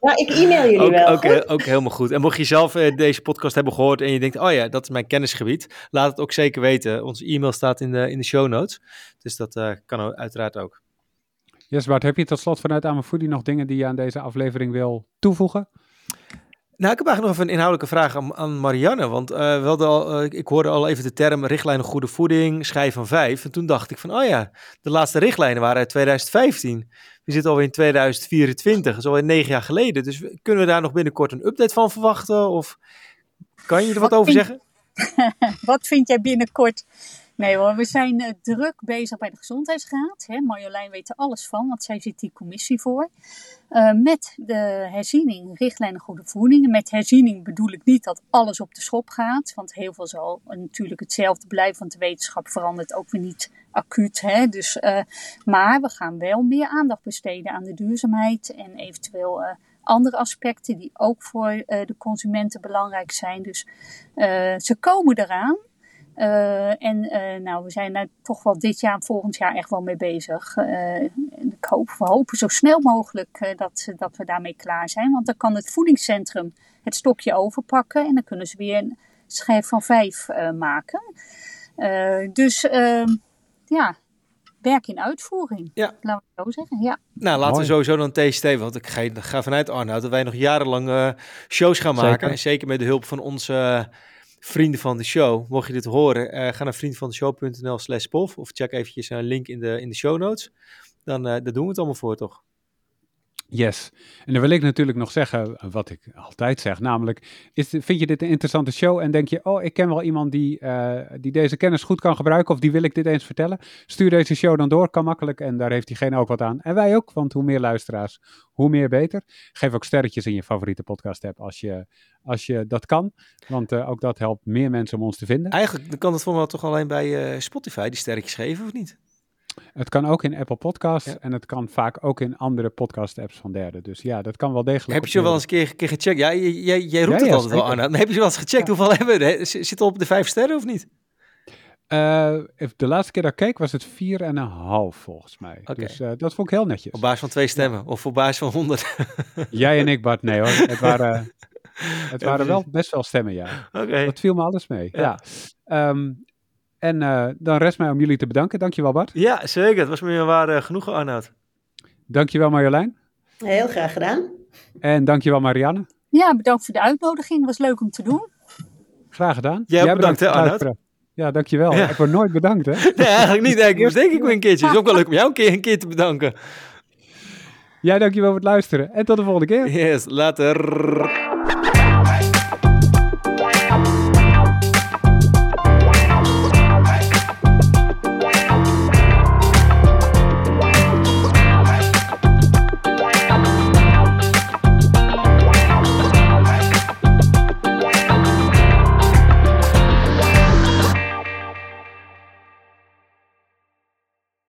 Nou, ik e-mail jullie ook, wel. Ook, eh, ook helemaal goed. En mocht je zelf uh, deze podcast hebben gehoord en je denkt, oh ja, dat is mijn kennisgebied, laat het ook zeker weten. Onze e-mail staat in de, in de show notes. Dus dat uh, kan uiteraard ook. Yes, Bart, heb je tot slot vanuit Amerfoodie nog dingen die je aan deze aflevering wil toevoegen? Nou, ik heb eigenlijk nog even een inhoudelijke vraag aan, aan Marianne. Want uh, wel al, uh, ik hoorde al even de term richtlijnen goede voeding, schijf van vijf. En toen dacht ik van, oh ja, de laatste richtlijnen waren uit 2015. We zitten alweer in 2024, dat is alweer negen jaar geleden. Dus kunnen we daar nog binnenkort een update van verwachten? Of kan je er wat, wat over zeggen? [laughs] wat vind jij binnenkort? Nee hoor, we zijn uh, druk bezig bij de Gezondheidsraad. Hè. Marjolein weet er alles van, want zij zit die commissie voor. Uh, met de herziening, richtlijnen goede voeding. Met herziening bedoel ik niet dat alles op de schop gaat. Want heel veel zal natuurlijk hetzelfde blijven, want de wetenschap verandert ook weer niet acuut. Hè. Dus, uh, maar we gaan wel meer aandacht besteden aan de duurzaamheid en eventueel andere aspecten die ook voor de consumenten belangrijk zijn. Dus ze komen eraan. Uh, en uh, nou, we zijn daar toch wel dit jaar en volgend jaar echt wel mee bezig. Uh, ik hoop, we hopen zo snel mogelijk dat, dat we daarmee klaar zijn. Want dan kan het voedingscentrum het stokje overpakken en dan kunnen ze weer een schijf van vijf maken. dus ehm, ja, werk in uitvoering. Ja. Laten we het zo zeggen. Ja. Nou, laten Mooi. we sowieso dan TST, want ik ga, ga vanuit Arnoud dat wij nog jarenlang shows gaan maken. Zeker. En zeker met de hulp van onze vrienden van de show. Mocht je dit horen, uh, ga naar vriendvandeshow.nl slash pof of check eventjes een link in de, in de show notes. Dan uh, daar doen we het allemaal voor, toch? Yes. En dan wil ik natuurlijk nog zeggen wat ik altijd zeg, namelijk, is, vind je dit een interessante show en denk je, oh, ik ken wel iemand die, uh, die deze kennis goed kan gebruiken of die wil ik dit eens vertellen? Stuur deze show dan door, kan makkelijk en daar heeft diegene ook wat aan. En wij ook, want hoe meer luisteraars, hoe meer beter. Geef ook sterretjes in je favoriete podcast app als je, als je dat kan, want uh, ook dat helpt meer mensen om ons te vinden. Eigenlijk kan het voor mij toch alleen bij uh, Spotify die sterretjes geven, of niet? Het kan ook in Apple Podcasts ja. en het kan vaak ook in andere podcast-apps van derden. Dus ja, dat kan wel degelijk. Heb je zo wel eens een keer, keer gecheckt? Ja, jij, jij, jij roept ja, het altijd wel aan. Heb je zo wel eens gecheckt hoeveel hebben we? Zit het op de vijf sterren of niet? Uh, de laatste keer dat ik keek was het 4,5 volgens mij. Okay. Dus uh, dat vond ik heel netjes. Op basis van twee stemmen of op basis van 100? [laughs] Jij en ik, Bart, nee hoor. Het waren, [laughs] het waren wel best wel stemmen, ja. Okay. Dat viel me alles mee. Ja. ja. Um, en uh, dan rest mij om jullie te bedanken. Dankjewel Bart. Ja, zeker. Het was me waar uh, genoegen, Arnoud. Dankjewel Marjolein. Heel graag gedaan. En dankjewel Marianne. Ja, bedankt voor de uitnodiging. Het was leuk om te doen. Graag gedaan. Jij, Jij bedankt, bedankt hè Arnoud. Ja, dankjewel. Ja. Ik word nooit bedankt, hè? [laughs] Nee, eigenlijk niet. Ik denk ik weer een keertje. Het is ook wel leuk om jou een keer, een keer te bedanken. Jij dankjewel voor het luisteren. En tot de volgende keer. Yes, later.